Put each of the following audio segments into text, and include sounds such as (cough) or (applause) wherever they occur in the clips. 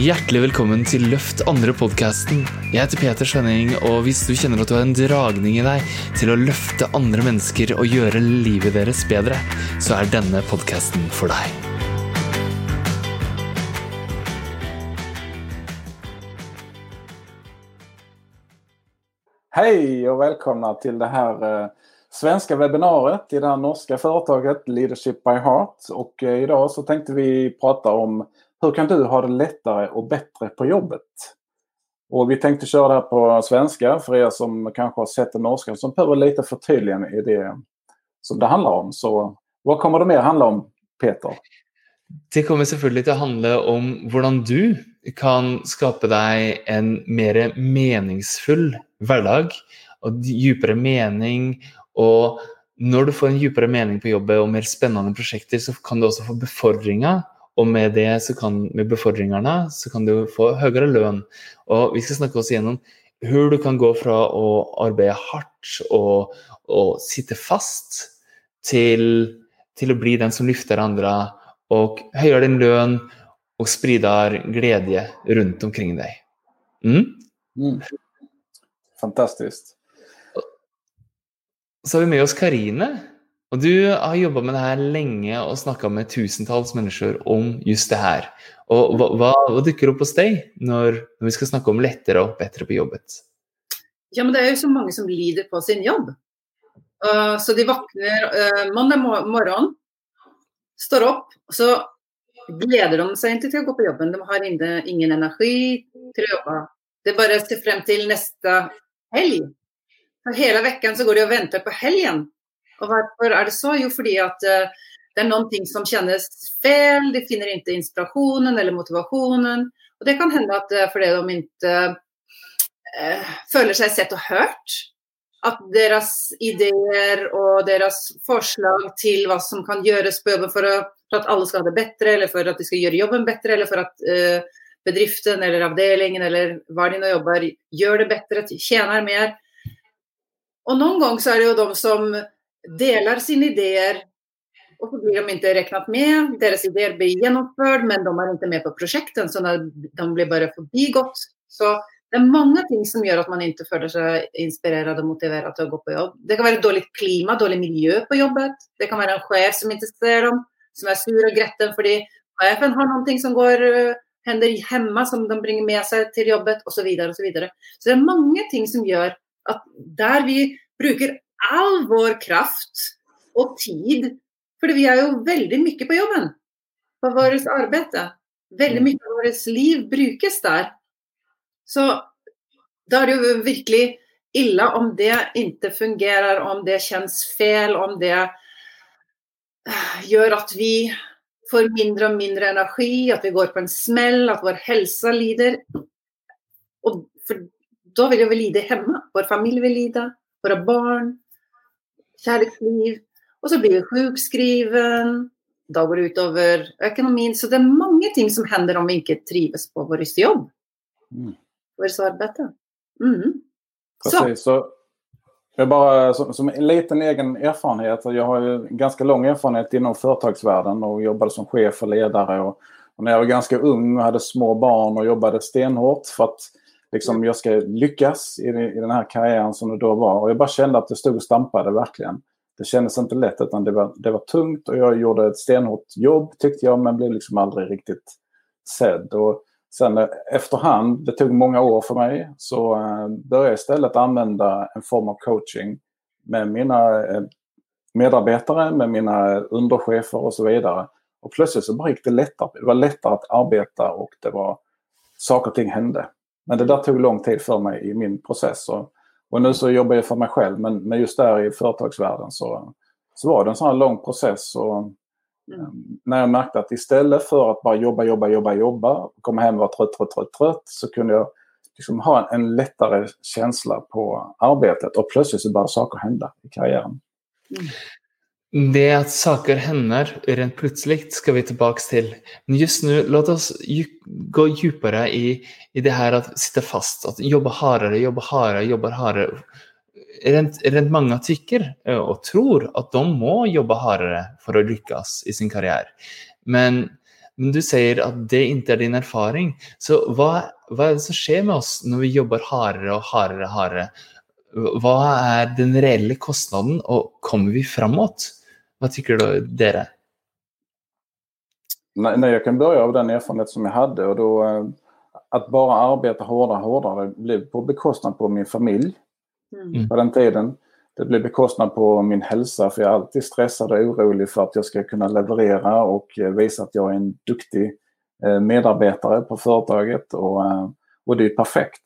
Hjertelig velkommen til Løft andre-podkasten. Jeg heter Peter Svenning, og hvis du kjenner at du har en dragning i deg til å løfte andre mennesker og gjøre livet deres bedre, så er denne podkasten for deg. Hei og velkommen til det her svenske svenska webbinariet i det norske företaget Leadership by Heart. Eh, idag så tänkte vi prata om hur kan du ha det lättare och bättre på jobbet? Och vi tänkte köra det här på svenska för er som kanske har sett det norska som behöver lite förtydligande i det som det handlar om. Så vad kommer det mer handla om, Peter? Det kommer selvfølgelig til å handle om hvordan du kan skape deg en mer meningsfull hverdag og dypere mening. Og når du får en dypere mening på jobbet og mer spennende prosjekter, så kan du også få befordringer. Og med det så kan, med befordringene så kan du få høyere lønn. Og vi skal snakke oss igjennom hvor du kan gå fra å arbeide hardt og, og sitte fast, til, til å bli den som lyfter andre og høyere din lønn og sprider glede rundt omkring deg. Mm? Mm. Fantastisk. Så har vi med oss Karine. Og du har jobba med det her lenge og snakka med tusentalls mennesker om just det her. Og hva, hva, hva dukker opp hos deg når, når, vi skal snakke om lettere og bedre på jobbet? Ja, men Det er jo så mange som lider på sin jobb. Uh, så de våkner uh, mandag morgen, står opp, og så gleder de seg ikke til å gå på jobben. De har ingen energi til å jobbe. Det er bare å se frem til neste helg. For hele uken så går de og venter på helgen. Og hvorfor er det så? Jo, fordi at uh, det er noen ting som kjennes feil. De finner ikke inspirasjonen eller motivasjonen. Og det kan hende at er fordi de ikke eh, føler seg sett og hørt. At deres ideer og deres forslag til hva som kan gjøres på jobben for, å, for, at alle skal ha det bedre, eller for at de skal gjøre jobben bedre, eller for at eh, bedriften eller avdelingen eller hva de nå jobber, gjør det bedre, tjener mer. Og noen ganger så er det jo de som deler sine ideer, og så blir de ikke regnet med. Deres ideer blir gjennomført, men de er ikke med på prosjektet, så de blir bare forbigått. Så det er mange ting som gjør at man ikke føler seg inspirert og motivert til å gå på jobb. Det kan et dårlig klima, dårlig miljø på jobbet. Det kan være en sjef som ikke ser dem, som er sur og gretten fordi sjefen har noe som går hender hjemme som de bringer med seg til jobbet, osv. Så, videre, og så, så det er mange ting som gjør at der vi bruker all vår kraft og tid For vi er jo veldig mye på jobben. På vårt arbeid. Veldig mye av vårt liv brukes der. Så da er det jo virkelig ille om det ikke fungerer, om det kjennes feil, om det gjør at vi får mindre og mindre energi, at vi går på en smell, at vår helse lider. Og for da vil vi lide hjemme. Vår familie vil lide, våre barn kjærlighetsliv. Og så blir vi sjukskriven. Da går det utover økonomien. Så det er mange ting som hender om vi ikke trives på vår jobb. Mm. Vårt arbeid. Mm. Precis, så. Jag bara, som, som, en liten egen erfarenhet, jag har ju ganska lång erfarenhet inom företagsvärlden och jobbade som chef och ledare. Och, och när jag var ganska ung och hade små barn och jobbade stenhårt för att liksom, jag ska lyckas i, i den här karriären som det då var. Och jag bara kände att det stod och stampade verkligen. Det kändes inte lätt utan det var, det var tungt och jag gjorde ett stenhårt jobb tyckte jag men blev liksom aldrig riktigt sedd. Och sen eh, efterhand, det tog många år för mig, så uh, började jag istället använda en form av coaching med mina medarbeidere, medarbetare, med mina underchefer och så vidare. Och plötsligt så bara gick det lättare. Det var lättare att arbeta och det var saker och ting hände. Men det där tog lång tid för mig i min process. Och, och nu så jobbar jag för mig själv, men, men just där i företagsvärlden så, så var det en sån här lång process. Och, mm. När jag märkte att istället för att bara jobba, jobba, jobba, jobba, komma hem och vara trött, trött, trött, trött, så kunde jag liksom ha en, en lättare känsla på arbetet och plötsligt så började saker hända i karriären. Mm. Det at saker hender rent plutselig, skal vi tilbake til. Men just nå, la oss gå dypere i, i, det her at sitte fast. At jobbe hardere, jobbe hardere, jobbe hardere. Rent, rent mange tykker og tror at de må jobbe hardere for å lykkes i sin karriere. Men, men du sier at det ikke er din erfaring. Så hva, hva er det som skjer med oss når vi jobber hardere og hardere? hardere? Hva er den reelle kostnaden, og kommer vi framåt? Hva tykker dere? Nej, nej, jag kan börja av den erfarenhet som jag hade och då eh, att bara arbeta hårdare och hårdare blev på bekostnad på min familj Mm. på den tiden. Det blev bekostnad på min hälsa för jag är alltid stressad och orolig för att jag ska kunna leverera och vise visa att jag är en duktig eh, medarbetare på företaget och, eh, och det är perfekt.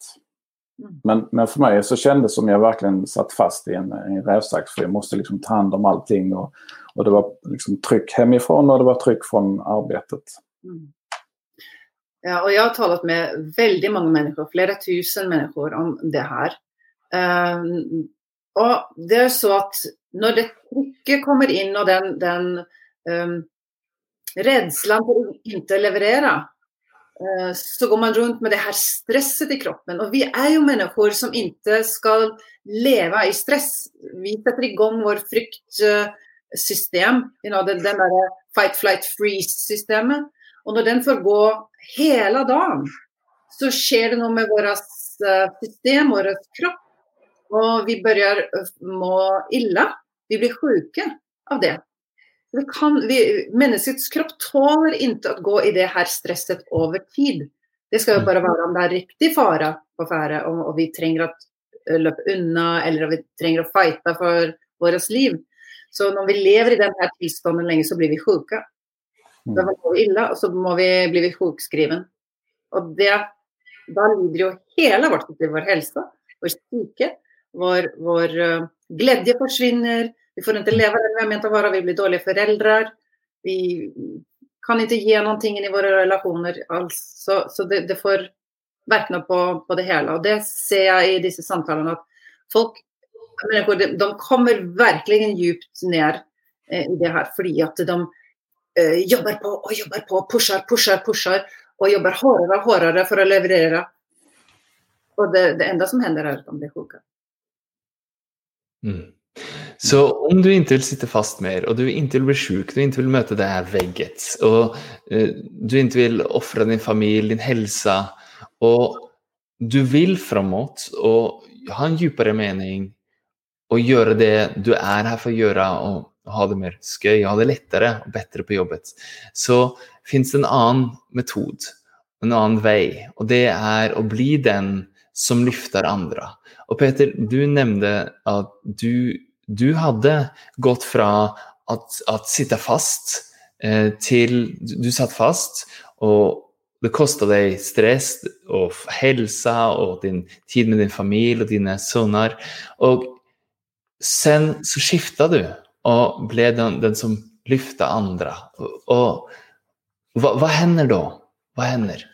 Mm. Men, men för mig så kändes det som jag verkligen satt fast i en, en rävsax för jag måste liksom ta hand om allting och, och det var liksom tryck hemifrån och det var tryck från arbetet. Mm. Ja, og jeg har talat med veldig mange mennesker, flere tusen mennesker, om det her. Um, og det er så at når det trykket kommer inn, og den, den um, redselen for å ikke leverere, uh, så går man rundt med det her stresset i kroppen. Og vi er jo mennesker som ikke skal leve i stress. Vi setter i gang vår fryktsystem, you know, den, den der fight, flight, freeze-systemet. Og når den får gå hele dagen, så skjer det noe med vårt eh, system, vår kropp. Og vi begynner må ille. Vi blir sjuke av det. Kan, vi, menneskets kropp tåler ikke å gå i det her stresset over tid. Det skal jo bare være om det er riktig fare på ferde, og, og vi trenger å eh, løpe unna, eller om vi trenger å fighte for vårt liv. Så når vi lever i denne tilstanden lenge, så blir vi sjuke. Da går vi ille, og så må vi, blir vi sjukskriven. Og det, da lider jo hele vårt liv, vår helse, vår syke, vår, vår uh, glede forsvinner. Vi får ikke leve den vi har ment å være, vi blir dårlige foreldre. Vi kan ikke ge någonting i våre relasjoner alls. Så, så det, det, får virkninger på, på, det hele. Og det ser jeg i disse samtalen at folk de, kommer virkelig djupt ned eh, i det her, fordi at de uh, jobber på og jobber på, pushar, pushar, pushar og jobber hårdare og hårdare for å leverere. Og det, det enda som hender, er at de blir sjuka. Mm. Så om du ikke vil sitte fast mer, og du ikke vil bli syk, du ikke vil møte det her vegget, og uh, du vil ofre din familie, din helse, og du vil framåt og ha en dypere mening og gjøre det du er her for å gjøre, og ha det mer skøy, ha det lettere og bedre på jobbet, så fins det en annen metode, en annen vei, og det er å bli den som løfter andre. Og Peter, du nevnte at du, du hadde gått fra at, at sitte fast eh, til Du satt fast, og det kosta deg stress og helse og din tid med din familie og dine sønner. Og sen så skifta du og ble den, den som løfta andre. Og, og hva, hva hender da? Hva hender?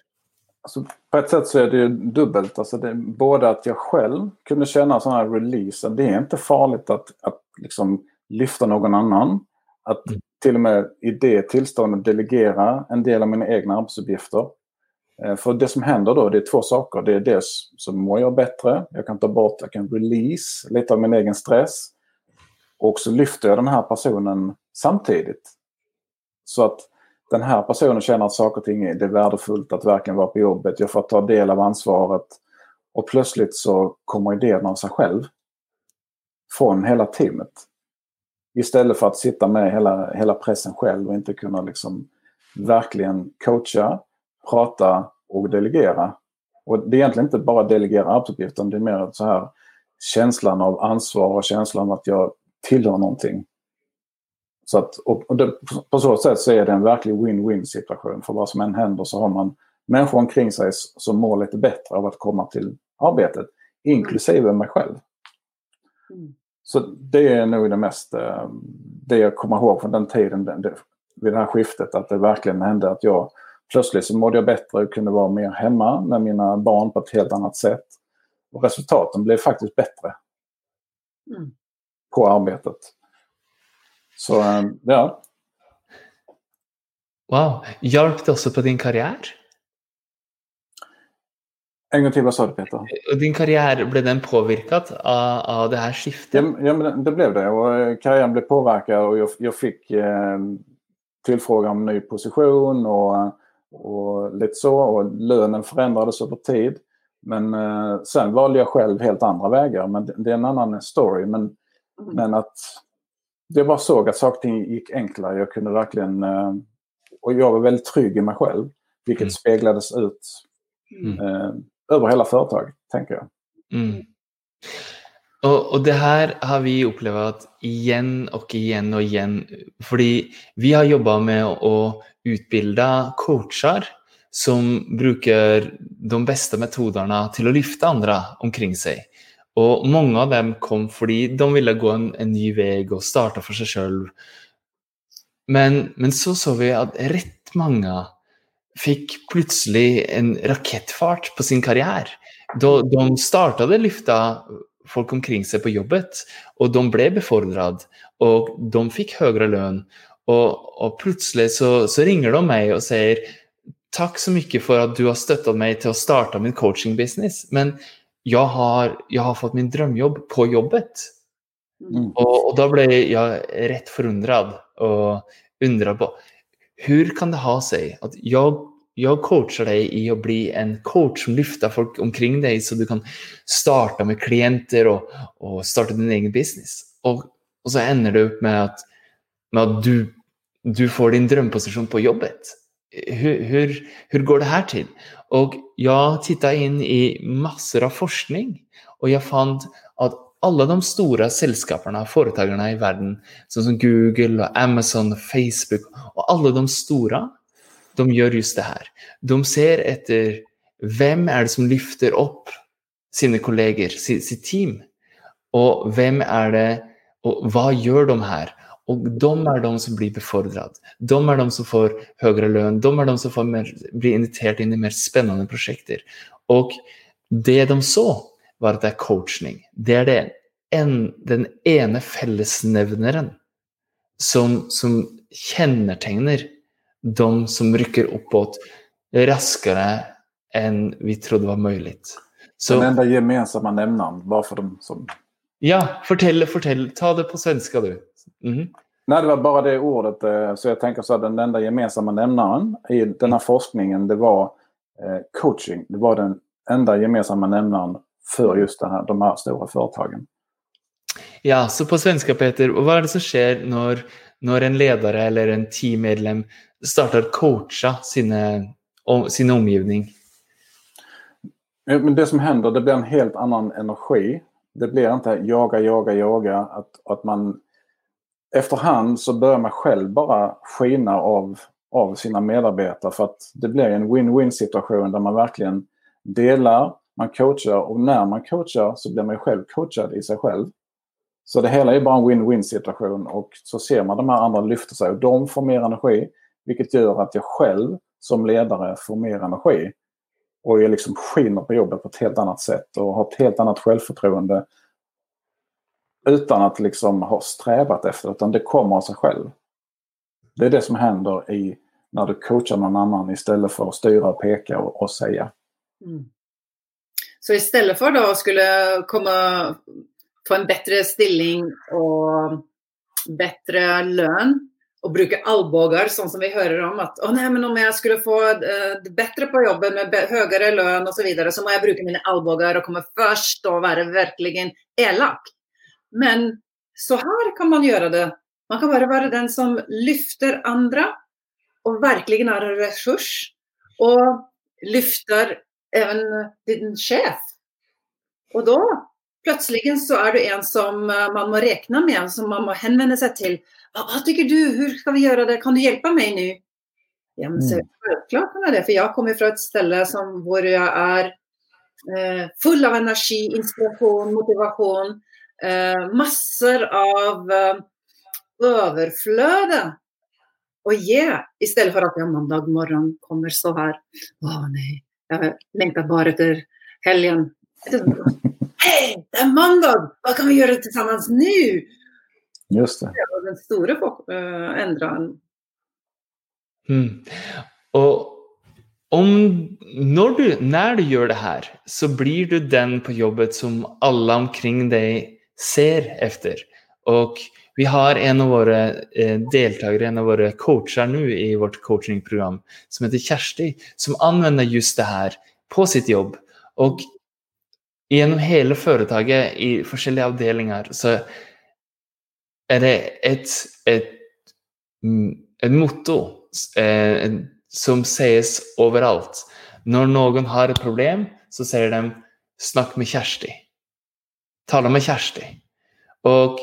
Alltså, på ett sätt så är det ju dubbelt. Alltså det, både att jag själv kunde känna sån här release. Det är inte farligt att, att liksom lyfta någon annan. Att Mm. till och med i det tillståndet delegera en del av mina egna arbetsuppgifter. Eh, För det som händer då, det är två saker. Det är dels så mår jag bättre. Jag kan ta bort, jag kan release lite av min egen stress. Och så lyfter jag den här personen samtidigt. Så att den här personen känner att saker och ting det är värdefullt att verkligen vara på jobbet. Jag får ta del av ansvaret. Och plötsligt så kommer idén av sig själv. Från hela teamet. Istället för att sitta med hela, hela pressen själv och inte kunna liksom verkligen coacha, prata och delegera. Och det är egentligen inte bara delegera arbetsuppgifter, det är mer så här känslan av ansvar och känslan att jag tillhör någonting. Så att, och, det, på så sätt så är det en verklig win-win situation. För vad som än händer så har man människor omkring sig som mår lite bättre av att komma till arbetet. Inklusive mig själv. Mm. Så det är nog det mest, eh, det jag kommer ihåg från den tiden, det, vid det här skiftet, att det verkligen hände att jag plötsligt så mådde jag bättre och kunde vara mer hemma med mina barn på ett helt annat sätt. Och resultaten blev faktiskt bättre Mm. på arbetet. Så eh, ja, Wow. Hjalp det også på din karriere? en gang til, hva sa du Peter? Din karriere, ble den påvirket av, av det her skiftet? Ja, men det- ble det Og karrieren ble påvirket, og jeg, jeg fikk eh, tillfrågan om ny position og, og litt så. Og lönen förändrades over tid. Men eh, sen valde jeg selv helt andre veier. Men det, det er en annen story. Men, men att jag bara såg att saker och ting gick enklare. Jag kunde verkligen... Eh, och jag var väldigt trygg i mig själv. Vilket Mm. speglades ut Mm. eh, över hela företaget, tänker jag. Mm. Og, og det her har vi opplevd igjen og igjen og igjen. Fordi vi har jobba med å utbilde coacher som bruker de beste metodene til å løfte andre omkring seg. Og mange av dem kom fordi de ville gå en, en ny vei og starte for seg sjøl. Men, men så så vi at rett mange fikk plutselig en rakettfart på sin karriere. De, de startade lyfta folk omkring seg på jobbet, og de ble befordret, og de fikk høyere lønn. Og, og plutselig så, så ringer de meg og sier takk så mye for at du har støttet meg til å starte min coaching-business, men jeg har, jeg har fått min drømmejobb på jobbet. Mm. Og, og da ble jeg rett forundret og undret på Hvordan kan det ha seg at jeg, jeg coacher deg i å bli en coach som løfter folk omkring deg, så du kan starte med klienter og, og starte din egen business. Og, og så ender det opp med at, med at du, du får din drømmeposisjon på jobbet. Hvordan går det her til? Och jeg tittet inn i masser av forskning, og jeg fant at alle de store selskapene, företagarna i sånn som Google, och Amazon, Facebook, og alle de store, de gjør just det her. De ser etter hvem är det som lyfter opp sine kolleger, sitt, team, Och vem är det, og hva gjør de her? Og de er de som blir befordret. De er de som får høyere lønn. De er de som får mer, blir invitert inn i mer spennende prosjekter. Og det de så, var at det er coaching. Det er det en, den ene fellesnevneren som, som kjennetegner de som rykker oppåt raskere enn vi trodde var mulig. Så, Den enda gemensamme nevneren var for dem som... ja, fortell, fortell. Ta det på svenska, du. Mhm. Nej, det var bara det ordet. eh, Så jag tänker så att den enda gemensamma nämnaren i den här forskningen, det var eh, coaching. Det var den enda gemensamma nämnaren för just här, de här stora företagen. Ja, så på svenska, Peter, hva er det som skjer når, når en leder eller en teammedlem starter å coache sine, om, sin omgivning? Men det som händer, det blir en helt annan energi. Det blir inte jaga, jaga, jaga. Att, att man efterhand så börjar man själv bara skina av, av sina medarbetare för att det blir en win-win situation där man verkligen delar, man coachar och när man coachar så blir man själv coachad i sig själv. Så det hela är bara en win-win situation och så ser man de här andra lyfta sig och de får mer energi vilket gör att jag själv som ledare får mer energi. Och jag liksom skiner på jobbet på ett helt annat sätt och har ett helt annat självförtroende. Utan att liksom ha strävat efter utan det kommer av sig själv. Det är det som händer i när du coachar någon annan istället för att styra och peka och, och säga. Mm. Så i stedet for å skulle komme, få en bedre stilling og bedre lön og bruke albågar, sånn som vi hører om at å nej, men om jeg skulle få uh, bedre på jobben med högre lön och så, videre, så må jeg bruke mine albågar og komme først og være virkelig elak. Men så her kan man gjøre det. Man kan bare være den som lyfter andre, og virkelig er en ressurs. Og lyfter even din sjef. Og da plutselig så er du en som eh, man må regne med, som man må henvende seg til. Hva, tykker du, hvordan skal vi gjøre det, kan du hjelpe meg nå? Ja, men så, Selvklart kan jeg det, for jeg kommer fra et sted som, hvor jeg er eh, full av energi, inspirasjon, motivasjon. Eh, masser av eh, overfløde å gi, i stedet for at jeg mandag morgen kommer så her. Å nei, jeg lengter bare etter helgen. Hei, det er mandag! Hva kan vi gjøre sammen nå? Just det. Det var den store uh, endringen. Mm. Og om, når, du, når du gjør det her, så blir du den på jobbet som alle omkring deg ser efter. Og Vi har en av våre eh, deltakere, en av våre coacher nå i vårt coachingprogram, som heter Kjersti, som anvender just det her på sitt jobb. Og gjennom hele foretaket, i forskjellige avdelinger, så er det et, et, mm, et motto eh, som sies overalt. Når noen har et problem, så sier de 'snakk med Kjersti'. Tale med Kjersti. Og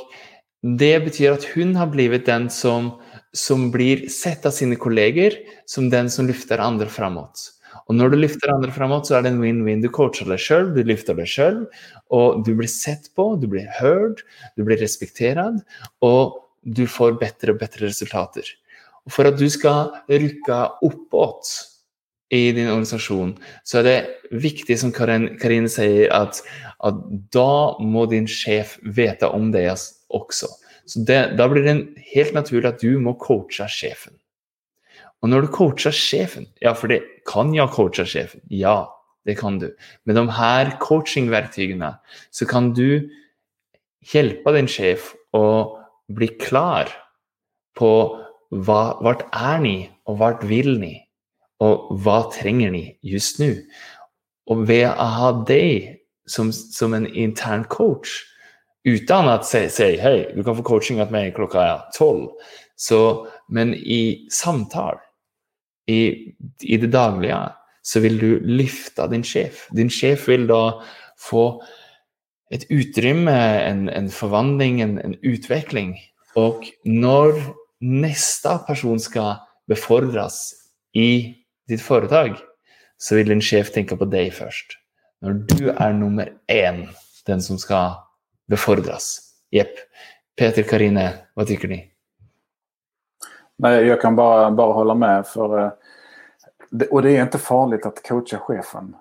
det betyr at hun har blitt den som, som blir sett av sine kolleger som den som løfter andre framåt. Og når du løfter andre framåt, så er det en win-win. Du coacher deg sjøl, du løfter deg sjøl, og du blir sett på, du blir hørt, du blir respektert, og du får bedre og bedre resultater. Og for at du skal rykke oppåt i din organisasjon, så er det viktig, som Karine sier, at, at da må din sjef vite om det også. Så det, Da blir det helt naturlig at du må coache sjefen. Og når du coacher sjefen Ja, for det kan jeg coache sjefen. Ja, det kan du. Med de her coachingverktøyene så kan du hjelpe din sjef å bli klar på hva, vart er ni, og vart vil ni, og hva trenger ni just nå? Og ved å ha deg som, som en intern coach, Uten at si, si hei, du kan få coaching av mig klockan 12. Så, men i samtale, i, i det daglige, så vil du løfte din sjef. Din sjef vil da få et utrymme, en, en forvandling, en, en utvikling. Og når neste person skal befordres i ditt foretak, så vil din chef tenke på deg først. Når du er nummer en, den som skal befordras. Jepp. Peter, Karine, hva tycker ni? Nei, jeg kan bare, bare holde med. for det, Og det er ikke farlig å coache chefen.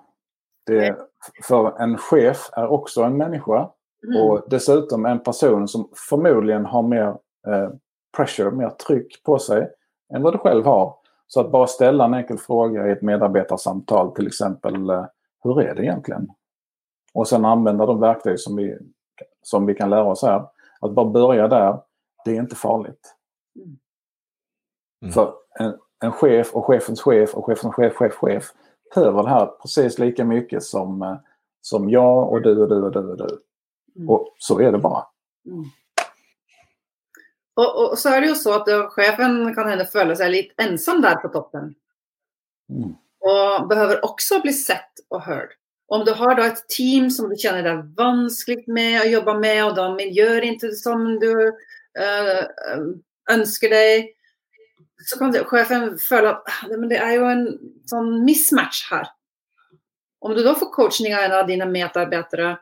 Det, for en chef er også en menneske, mm. och dessutom en person som formodentlig har mer eh, pressure, mer trykk på seg enn hva du selv har. Så att bara ställa en enkel fråga i ett medarbetarsamtal till exempel, eh, hur är det egentligen? Och sen använda de verktyg som vi som vi kan lära oss här. Att bara börja där, det är inte farligt. Mm. För en, en, chef och chefens chef och chefens chef, chef, chef behöver det här precis lika mycket som, eh, som jag och du och du och du och du. Mm. Och så är det bara. Mm. Och, og, så er det jo så at chefen kan hende føle seg litt ensam der på toppen. Mm. Og behøver også bli sett og hørt. Om du har da et team som du kjenner deg vanskelig med å jobbe med, og da miljøer som du øh, ønsker deg, så kan sjefen føle at ah, det er jo en sånn mismatch her. Om du da får coaching av en av dine medarbeidere,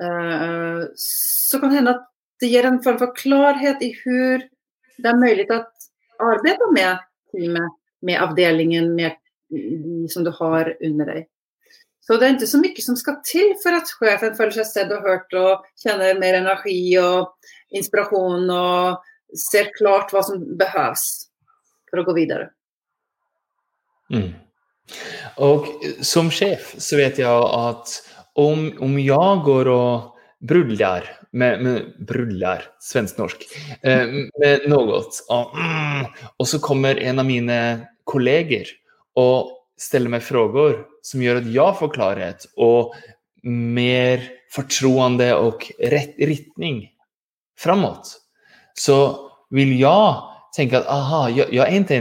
øh, så kan det hende at det gir en form for klarhet i hvordan det er mulig å arbeide med teamet, med avdelingen, med de som du har under deg. Så det er ikke så mye som skal til for at sjefen føler seg sett og hørt og kjenner mer energi og inspirasjon og ser klart hva som behøves for å gå videre. Mm. Og som sjef så vet jeg at om, om jeg går og brullar med, med brullar, svensk-norsk, eh, med något. Og, og, så kommer en av mine kolleger og stiller meg frågor som gjør at jeg får klarhet og mer fortroende og rett retning framåt, så vil jeg tenke at aha, jeg, jeg er ikke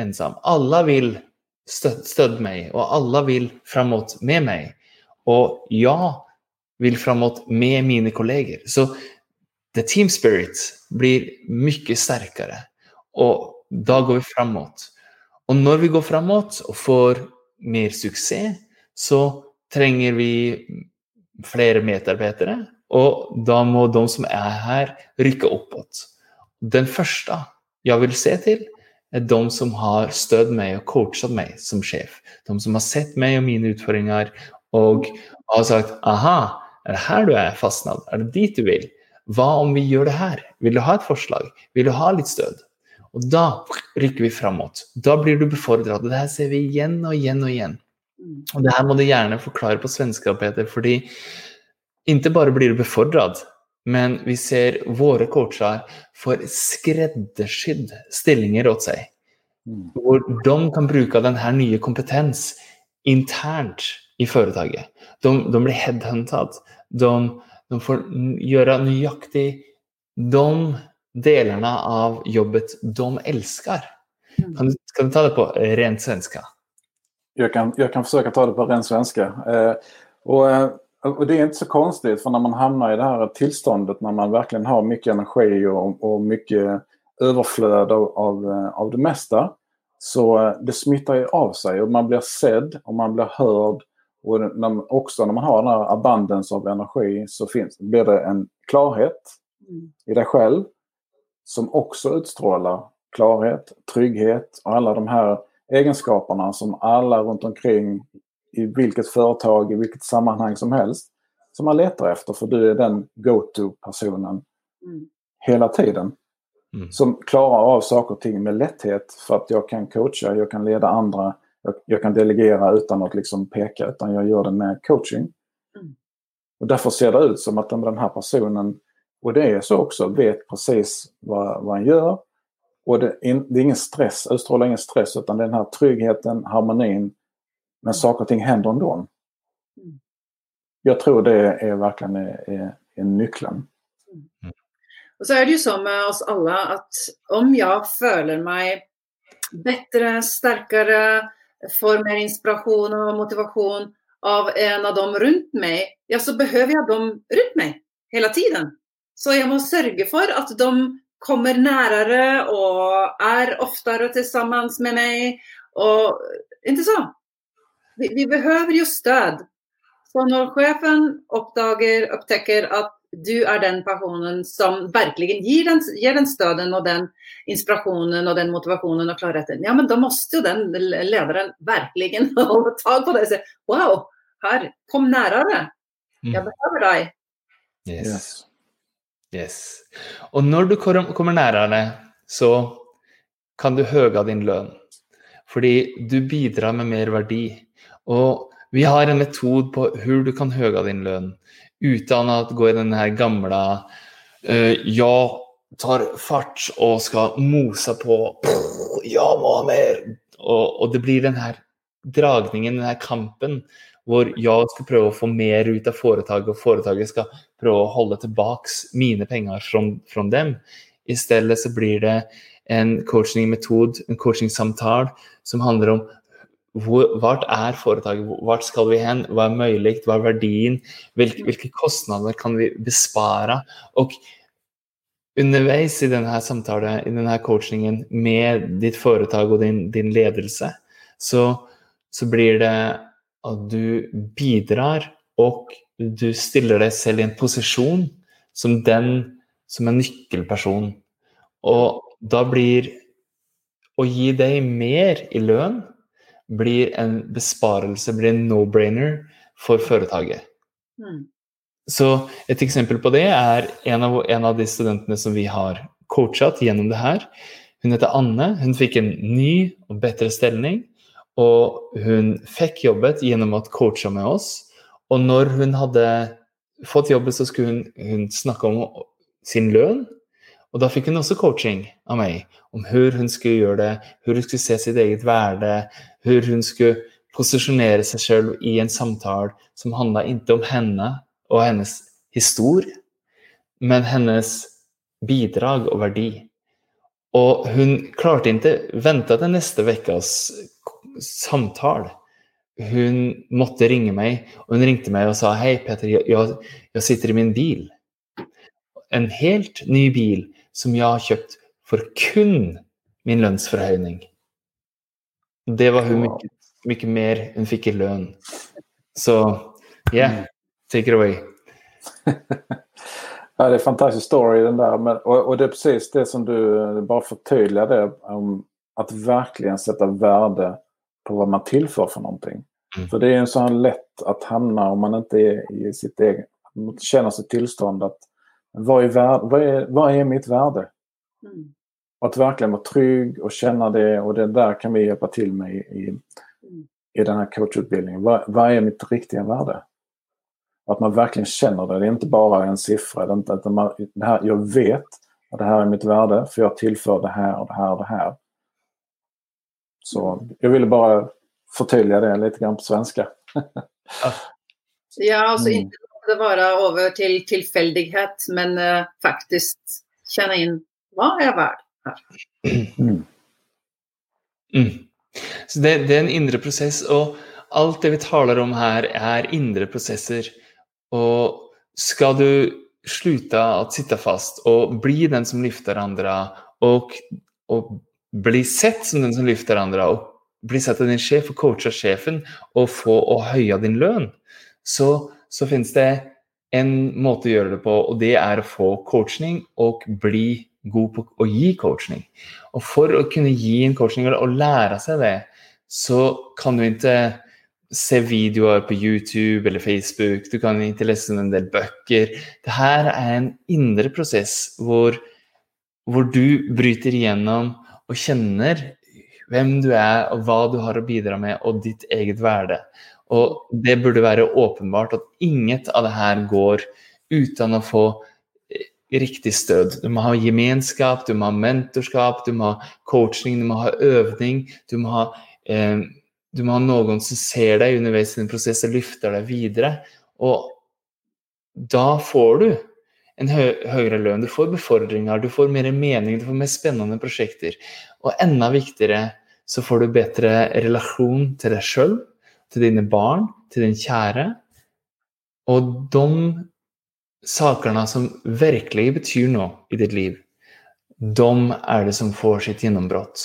ensom alle vil støtte meg, og alle vil framåt med meg. Og jeg vil framåt med mine kollegor. Så the team spirit blir mye sterkere. Og da går vi framåt. Og når vi går framåt og får mer suksess, så trenger vi flere medarbeidere. Og da må de som er her, rykke oppåt. Den første jeg vil se til, er de som har støtt meg og coachet meg som sjef. De som har sett meg og mine utfordringer og har sagt aha, er det her du er fastnad? Er det dit du vil? Hva om vi gjør det her? Vil du ha et forslag? Vil du ha litt stød? Og da rykker vi framåt. Da blir du befordret. Det her ser vi igjen og igjen og igjen. Mm. Og det her må du gjerne forklare på svenska, Peter, fordi ikke bare blir du befordret, men vi ser våre coacher får skreddersydd stillinger åt seg. Mm. Hvor de kan bruke denne nye kompetens internt i företaget. De, de blir headhuntade. De, de får göra nøyaktig de delene av jobbet de elsker. Mm. Kan du, kan du ta det på rent svenska? Jag kan, jag kan försöka ta det på ren svenska. Eh, och, eh, och det är inte så konstigt för när man hamnar i det här tillståndet när man verkligen har mycket energi och, och mycket överflöd av, av, eh, av det mesta. Så eh, det smittar ju av sig och man blir sedd och man blir hörd. Och när, man- också när man har den här abundance av energi så finns, blir det en klarhet Mm. i dig själv som också utstrålar klarhet, trygghet och alla de här egenskaperna som alla runt omkring i vilket företag, i vilket sammanhang som helst som man letar efter för du är den go-to-personen Mm. hela tiden. Mm. Som klarar av saker och ting med lätthet för att jag kan coacha, jag kan leda andra, jag, jag kan delegera utan att liksom peka utan jag gör det med coaching. Mm. Och därför ser det ut som att den här personen, och det är så också, vet precis vad, vad han gör. Och det är, in, det är ingen stress, utstrålar ingen stress utan är den här tryggheten, harmonin. Men saker och ting händer ändå. Mm. Jag tror det är verkligen är, är, är nyckeln. Og så er det jo så med oss alle at om jeg føler meg bättre, sterkere, får mer inspirasjon og motivasjon av en av dem rundt meg, ja, så behøver jeg dem rundt meg hele tiden. Så jeg må sørge for at de kommer nærere og er oftere til sammen med meg. Og ikke så? Vi, vi behøver jo støtte. Så når sjefen oppdager, opptäcker at du er den personen som virkelig gir den, ger den stöden og den inspirasjonen og den motivasjonen og klarheten. Ja, men da måtte jo den lederen virkelig (laughs) holde tak på det og si wow, her, kom nærere. Jeg Mm. behøver deg. Yes. Yes. Og når du kommer nærmere, så kan du høge din lønn. Fordi du bidrar med mer verdi. Og vi har en metode på hvordan du kan høge din lønn å gå i den her gamle uh, Jeg tar fart og skal mose på. Ja, må ha mer! Og, og det blir den her dragningen, den her kampen, hvor jeg skal prøve å få mer ut av foretaket, og foretaket skal prøve å holde tilbake mine penger fra, dem. I stedet så blir det en coachingmetode, en coachingsamtale, som handler om hvor, er foretaket, hva skal vi hen, hva er mulig, hva er verdien, hvilke, hvilke kostnader kan vi bespare? Og underveis i denne samtalen, i denne coachingen med ditt foretak og din, din ledelse, så, så blir det at du bidrar og du stiller deg selv i en posisjon som den som er nøkkelperson. Og da blir å gi deg mer i lønn blir en besparelse, blir en no-brainer for foretaket. Mm. Så et eksempel på det er en av, en av de studentene som vi har coachet gjennom det her. Hun heter Anne. Hun fikk en ny og bedre stilling. Og hun fikk jobbet gjennom å coache med oss. Og når hun hadde fått jobben, så skulle hun, hun snakke om sin lønn. Og da fikk hun også coaching av meg om hvordan hun skulle gjøre det, hvordan hun skulle se sitt eget verde, hvordan hun skulle posisjonere seg selv i en samtale som handla ikke om henne og hennes historie, men hennes bidrag og verdi. Og hun klarte ikke vente til neste ukas samtale. Hun måtte ringe meg, og hun ringte meg og sa hei, Peter, jeg, jeg sitter i min bil. En helt ny bil som jeg har kjøpt for kun min lønnsforhøyning. Det var hun mye, mye mer hun fikk i lønn. Så yeah, take it away. (laughs) Ja, det er en fantastisk story den der. Men, og, og, det er precis det som du Bare förtydligar det om at verkligen sette värde på hva man tilfører for noe. Mm. For det er en så lett lätt att hamna om man ikke er i sitt eget, man at sitt tillstånd att vad är, värde, vad, är, vad är mitt värde? Mm. Att verkligen vara trygg och känna det och det där kan vi hjälpa till med i, i, i den här coachutbildningen. Vad, vad är mitt riktiga värde? Att man verkligen känner det. Det är inte bara en siffra. Det, är inte, att man, det här, jag vet att det här är mitt värde för jag tillför det här och det här och det här. Så jag ville bara förtydliga det lite grann på svenska. (laughs) ja, alltså mm. inte det være over til tilfeldighet, men uh, faktisk kjenne inn hva är jag her. Mm. Mm. Så det, det, er en indre prosess, og alt det vi taler om her, er indre prosesser. Og skal du sluta å sitte fast og bli den som lyfter andre, og, og bli sett som den som lyfter andre, og bli sett av din sjef og coacha sjefen, og få å høye din lønn, så, så finnes det en måte å gjøre det på og det er å få coaching og bli god på å gi coaching. Og for å kunne gi en coachning og lære seg det så kan du ikke se videoer på YouTube eller Facebook, du kan ikke lese en del bøker. Det her er en indre prosess hvor, hvor du bryter igjennom og kjenner hvem du er og hva du har å bidra med og ditt eget värde. Och det burde være åpenbart at inget av det her går uten å få riktig stød. Du må ha gemenskap, du må ha mentorskap, du må ha coaching, du må ha øvning. du må ha eh, du må ha noen som ser deg underveis i en prosess og løfter deg videre. Og da får du en hø høyere lønn, du får befordringer, du får mer mening, du får mer spennende prosjekter. Og enda viktigere så får du bedre relasjon til deg sjøl, til dine barn, til din kjære. Og de sakene som virkelig betyr noe i ditt liv, de er det som får sitt gjennombrudd.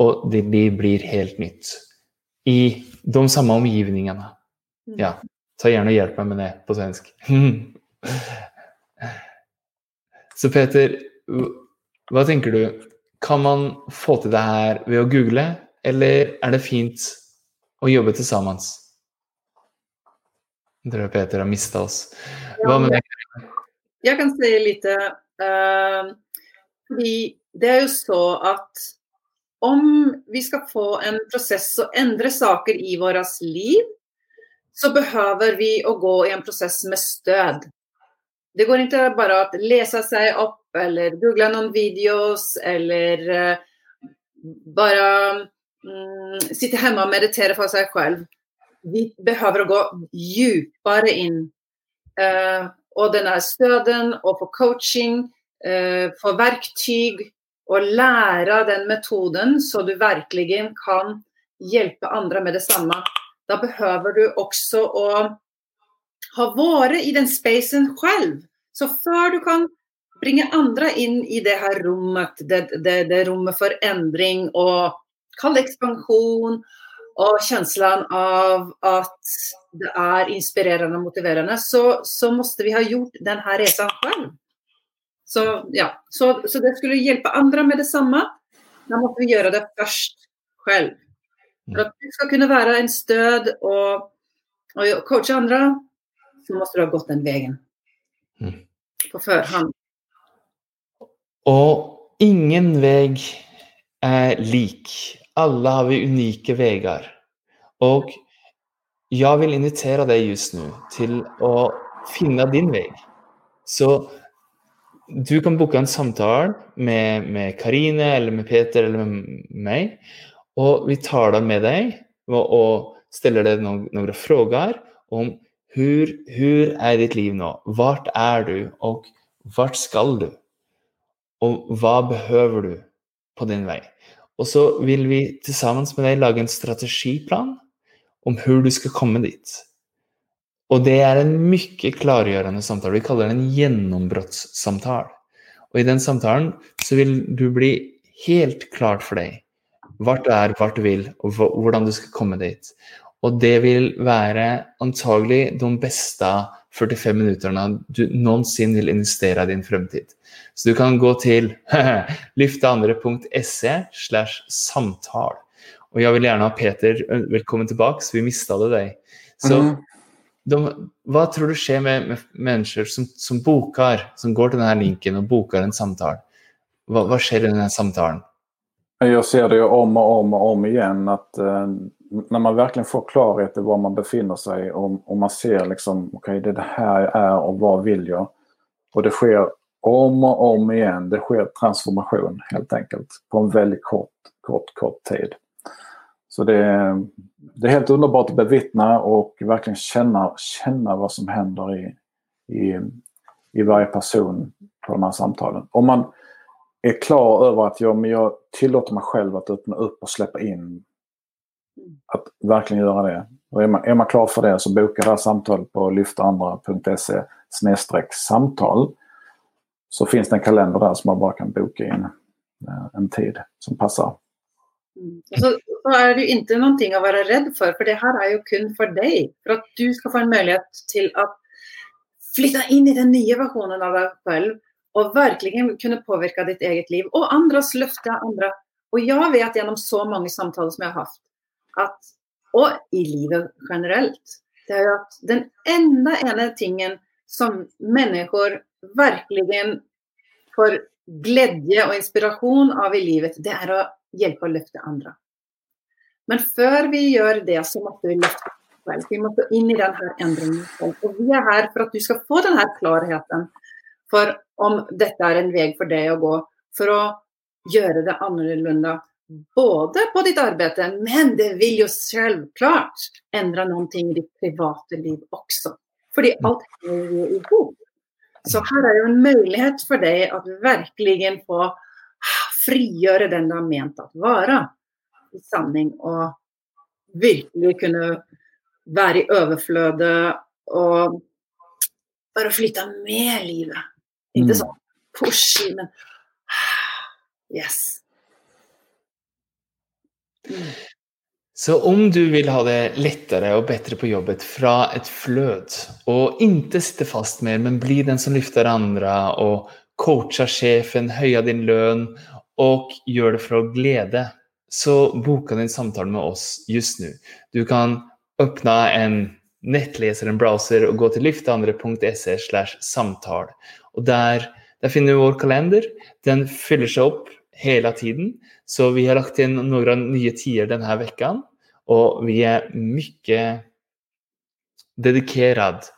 Og ditt liv blir helt nytt i de samme omgivningarna. Mm. Ja, ta gjerne og hjelp meg med det på svensk. (laughs) Så Peter, hva tenker du? Kan man få til det her ved å google, eller er det fint att til sammen. Jeg tror Peter har mista oss. Hva med deg? Jeg kan si lite. Fordi det er jo så at om vi skal få en prosess og endre saker i vårt liv så behøver vi å gå i en prosess med stød. Det går ikke bare å lese seg opp eller google noen videos eller uh, bara mm, hjemme hemma och for sig själv. Vi behöver gå djupare in. Uh, och den här stöden få coaching, uh, få verktyg och lära den metoden så du verkligen kan hjälpa andra med detsamma. Då behöver du också att ha varit i den spacen själv. Så för du kan bringe andre inn i det her rommet, det, det, det rommet for endring och kall ekspansjon og känslan av at det er inspirerende og motiverende, så, så måtte vi ha gjort denne reisen selv. Så, ja, så, så det skulle hjelpe andre med det samme. Da måtte vi gjøre det først selv. For at du skal kunne være en stød og, og coache andre, så måtte du ha gått den vägen. Mm. På forhånd. Og ingen vei er lik. Alla har vi unike veier. Og jeg vil invitere deg just nå til å finne din vei. Så du kan booke en samtale med Karine eller med Peter eller med meg, og vi taler med deg og, og stiller deg noen, noen frågor om hvor er är ditt liv nå? Hvor er du og hvor skal du? Og hva behøver du på din väg? Och så vil vi tillsammans med deg lage en strategiplan om hvordan du skal komme dit. Og det er en mye klargjørende samtale. Vi kaller det en gjennombruddssamtale. Og i den samtalen så vil du bli helt klart for deg hva du er, hva du vil, og hvordan du skal komme dit. Og det vil være antagelig de bästa 45 minuttene du noensinne vil investere i din fremtid. Så du kan gå til (laughs) lyfteandre.se samtal. Og jeg vil gjerne ha Peter velkommen tilbake, så vi mista det deg. Så mm de, hva tror du skjer med, med mennesker som, som bokar, som går til denne linken og boker bokar en samtale? Hva, hva skjer i denne samtalen? Jeg ser det jo om og om og om igjen at eh, när man verkligen får klarhet i var man befinner sig och, och man ser liksom, okej okay, det är här jag är och vad vill jag? Och det sker om och om igen, det sker transformation helt enkelt på en väldigt kort, kort, kort tid. Så det, det är helt underbart att bevittna och verkligen känna, känna vad som händer i, i, i varje person på de här samtalen. Om man är klar över att ja, men jag tillåter mig själv att öppna upp och släppa in. Att verkligen göra det. Och är, man, är man klar för det så boka det här samtalet på lyftandra.se samtal. Så finns det en kalender där som man bara kan boka in eh, en tid som passar. Mm. Så, så er det jo ikke noe å være redd for, for det her er jo kun for deg. For at du skal få en mulighet til å flytte inn i den nye versjonen av deg selv og virkelig kunne påvirke ditt eget liv. Og andres løfte andre. Og jeg vet gjennom så mange samtaler som jeg har hatt, at, og i livet generelt, det er jo at den enda ene tingen som mennesker virkelig får glede og inspirasjon av i livet, det er å hjelpe å løfte andre. Men før vi gjør det, så måtte vi løfte selv. Vi måtte inn i denne endringen. Og vi er her for at du skal få denne klarheten for om dette er en vei for deg å gå. For å gjøre det annerledes. Både på ditt arbeid, men det vil jo selvklart endre noen ting i ditt private liv også. Fordi alt henger jo i hop. Så her er jo en mulighet for deg at virkelig få frigjøre den du har ment å være i sanning, og virkelig kunne være i overflødet og bare flytte med livet. Ikke sånn pushy, men yes. Så om du vil ha det lettere og bedre på jobbet fra et fløt, og ikke sitte fast mer, men bli den som lyfter andre, og coacher sjefen, høyer din lønn, og gjør det for å glede, så boka din samtale med oss just nå. Du kan åpne en nettleser, en browser, og gå til lyfteandre.se slash samtale. Og der, der finner du vår kalender. Den fyller seg opp hele tiden. Så vi har lagt inn noen nye tider denne uka, Og vi er mye dedikert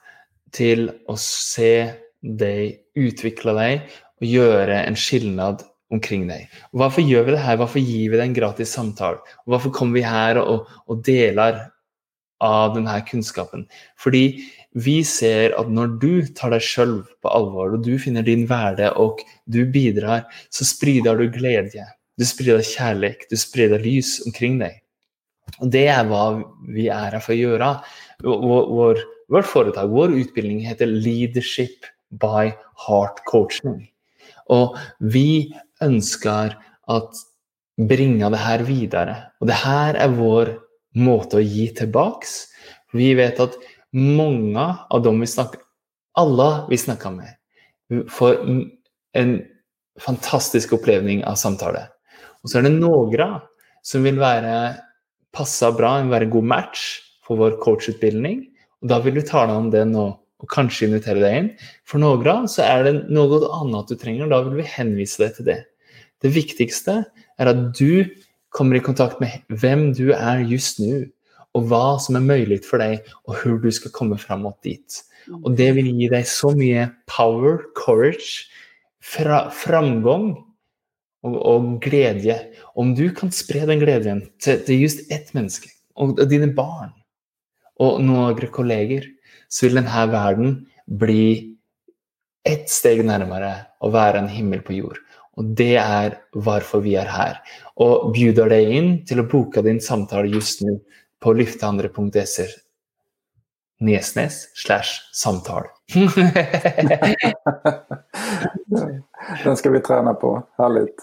til å se deg utvikle deg og gjøre en skilnad omkring deg. Og hvorfor gjør vi det her? Hvorfor gir vi deg en gratis samtale? Og hvorfor kommer vi her og, og deler av denne kunnskapen? Fordi vi ser at når du tar deg sjøl på alvor, og du finner din verde og du bidrar, så sprider du glede. Du sprider kjærlighet, du sprider lys omkring deg. Og Det er hva vi er her for å gjøre. Vår, vår, vårt foretak, vår utbildning heter Leadership by Heart Coaching. Og vi ønsker at bringe det her videre. Og det her er vår måte å gi tilbake. Vi vet at mange av dem vi snakker Alle vi snakker med, får en fantastisk opplevning av samtale. Og så er det noen som vil være passa bra, en være god match for vår coachutbildning. Og da vil vi tale om det nå, og kanskje invitere deg inn. For noen så er det noe annet du trenger, og da vil vi henvise deg til det. Det viktigste er at du kommer i kontakt med hvem du er just nå, og hva som er mulig for deg, og hvordan du skal komme fram mot dit. Og det vil gi deg så mye power, courage, fra, framgang og, og glede. Om du kan spre den gleden til, til just ett menneske, og dine barn og noen kolleger, så vil denne verden bli ett steg nærmere å være en himmel på jord. Og det er hvorfor vi er her. Og bjuder deg inn til å boke din samtale just nå på lyfteandre.se Nesnes slash samtale. (laughs) Den skal vi träna på. Härligt.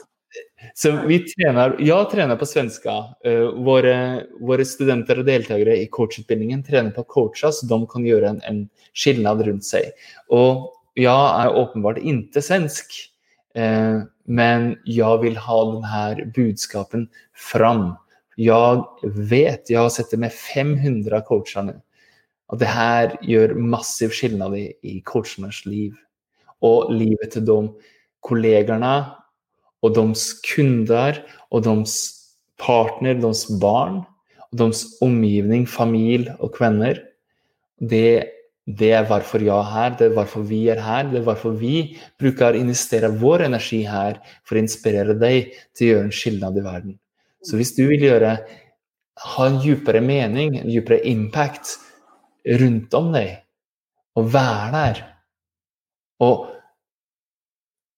Så vi trener, jeg trener på svenska. Uh, våre, våre, studenter og deltakere i coachutbildningen trener på coacher, så de kan gjøre en, en skillnad rundt seg. Og jeg er åpenbart ikke svensk, uh, men jeg vil ha denne budskapen fram. Jeg vet, jeg har sett det med 500 av coachene, at det her gjør massiv skillnad i, i coachernes liv. Og livet til de kollegene og deres kunder og deres partner, deres barn og deres omgivning, familie og venner. Det, det er hvorfor jeg er her, det er hvorfor vi er her, det er hvorfor vi bruker å investere vår energi her for å inspirere deg til å gjøre en skilnad i verden. Så hvis du vil gjøre, ha en dypere mening, en dypere impact rundt om deg, og være der, og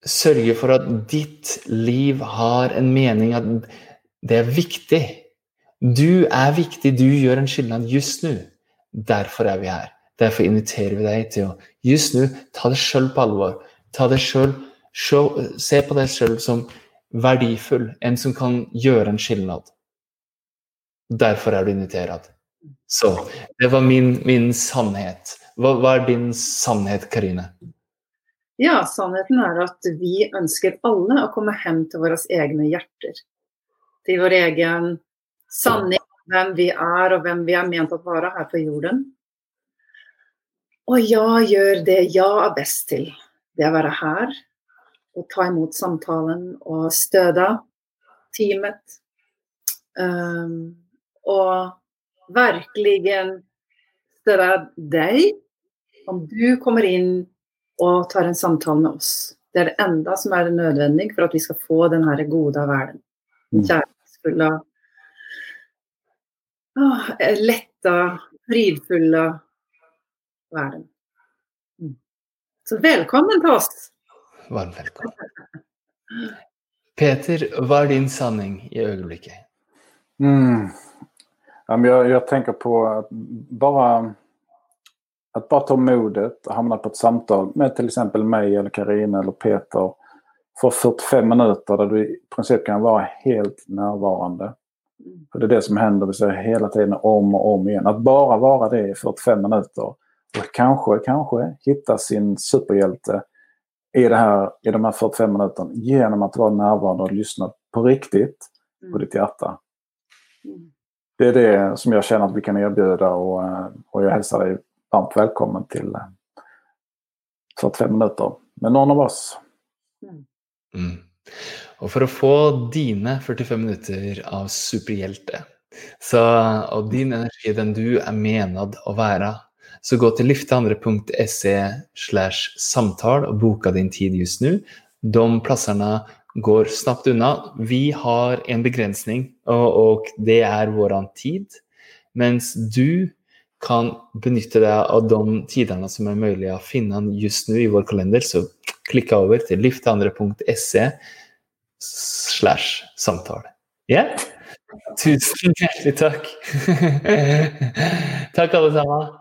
sørge for at ditt liv har en mening, at det er viktig. Du er viktig, du gjør en skilnad just nå. Derfor er vi her. Derfor inviterer vi deg til å just nå ta det sjøl på alvor. Ta det sjøl se på deg sjøl som verdifull, en som kan gjøre en skilnad. Derfor er du invitert. Så det var min, min sannhet. Hva, hva, er din sannhet, Karine? Ja, sannheten er at vi ønsker alle å komme hjem til våre egne hjerter. Til vår egen sanning, hvem vi er og hvem vi er ment å være her på jorden. Og jeg gjør det jeg er best til. Det å være her og ta imot samtalen og støtte teamet. Um, og virkelig støtte deg om du kommer inn og tar en samtale med oss. Det er det enda som er nødvendig for at vi skal få denne gode verden. Mm. Kjærlighetsfulle, letta, fridfulle verden. Mm. Så velkommen til oss! Varmt velkommen. Peter, hva er din sanning i øyeblikket? Mm. Jag, jag tänker på att bara, att bara ta modet och hamna på ett samtal med till exempel mig eller Karina eller Peter för 45 minuter där du i princip kan vara helt närvarande. För det är det som händer vi ser hela tiden om och om igen. Att bara vara det i 45 minuter och kanske, kanske hitta sin superhjälte i, det här, i de här 45 minuterna genom att vara närvarande och lyssna på riktigt på ditt hjärta. Mm det är det som jag känner att vi kan erbjuda och, eh, och jag hälsar dig varmt välkommen till 45 eh, minuter med någon av oss. Mm. Och Og for å få dine 45 minutter av superhjelte, så, og din energi, den du er menad å være, så gå til lifteandre.se slash samtale og boka din tid just nå. De plassene går snabbt unna. Vi har en begrensning, og, og det er vår tid. Mens du kan benytte deg av de tidene som er mulig å finne just nå i vår kalender, så klikk over til lifteandre.se slash samtale. Ja? Yeah? Tusen hjertelig takk. (laughs) takk, alle sammen.